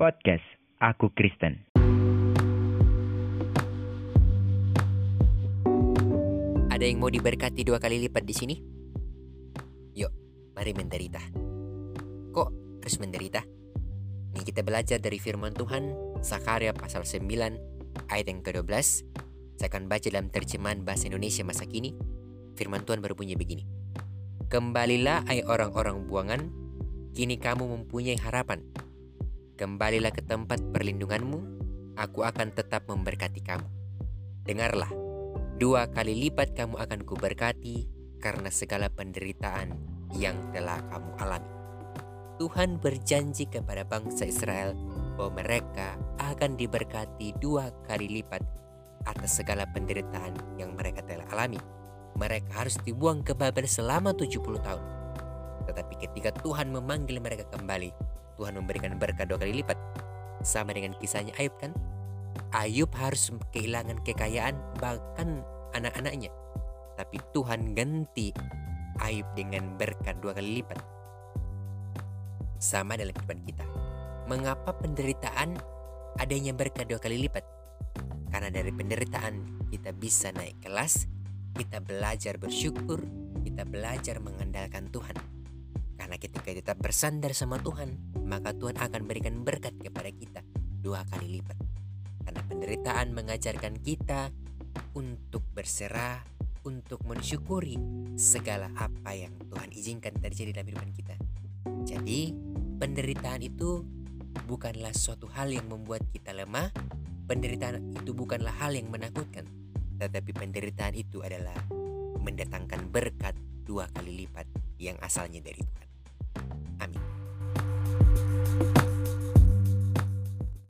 Podcast Aku Kristen. Ada yang mau diberkati dua kali lipat di sini? Yuk, mari menderita. Kok harus menderita? Ini kita belajar dari firman Tuhan, Sakaria pasal 9, ayat yang ke-12. Saya akan baca dalam terjemahan bahasa Indonesia masa kini. Firman Tuhan berbunyi begini. Kembalilah hai orang-orang buangan, kini kamu mempunyai harapan. Kembalilah ke tempat perlindunganmu, aku akan tetap memberkati kamu. Dengarlah, dua kali lipat kamu akan kuberkati karena segala penderitaan yang telah kamu alami. Tuhan berjanji kepada bangsa Israel bahwa mereka akan diberkati dua kali lipat atas segala penderitaan yang mereka telah alami. Mereka harus dibuang ke Babel selama 70 tahun. Tetapi ketika Tuhan memanggil mereka kembali, Tuhan memberikan berkat dua kali lipat. Sama dengan kisahnya Ayub kan? Ayub harus kehilangan kekayaan bahkan anak-anaknya. Tapi Tuhan ganti Ayub dengan berkat dua kali lipat. Sama dalam kehidupan kita. Mengapa penderitaan adanya berkat dua kali lipat? Karena dari penderitaan kita bisa naik kelas, kita belajar bersyukur, kita belajar mengandalkan Tuhan. Karena ketika kita bersandar sama Tuhan, maka Tuhan akan berikan berkat kepada kita dua kali lipat. Karena penderitaan mengajarkan kita untuk berserah, untuk mensyukuri segala apa yang Tuhan izinkan terjadi dalam kehidupan kita. Jadi, penderitaan itu bukanlah suatu hal yang membuat kita lemah, penderitaan itu bukanlah hal yang menakutkan, tetapi penderitaan itu adalah mendatangkan berkat dua kali lipat yang asalnya dari Tuhan.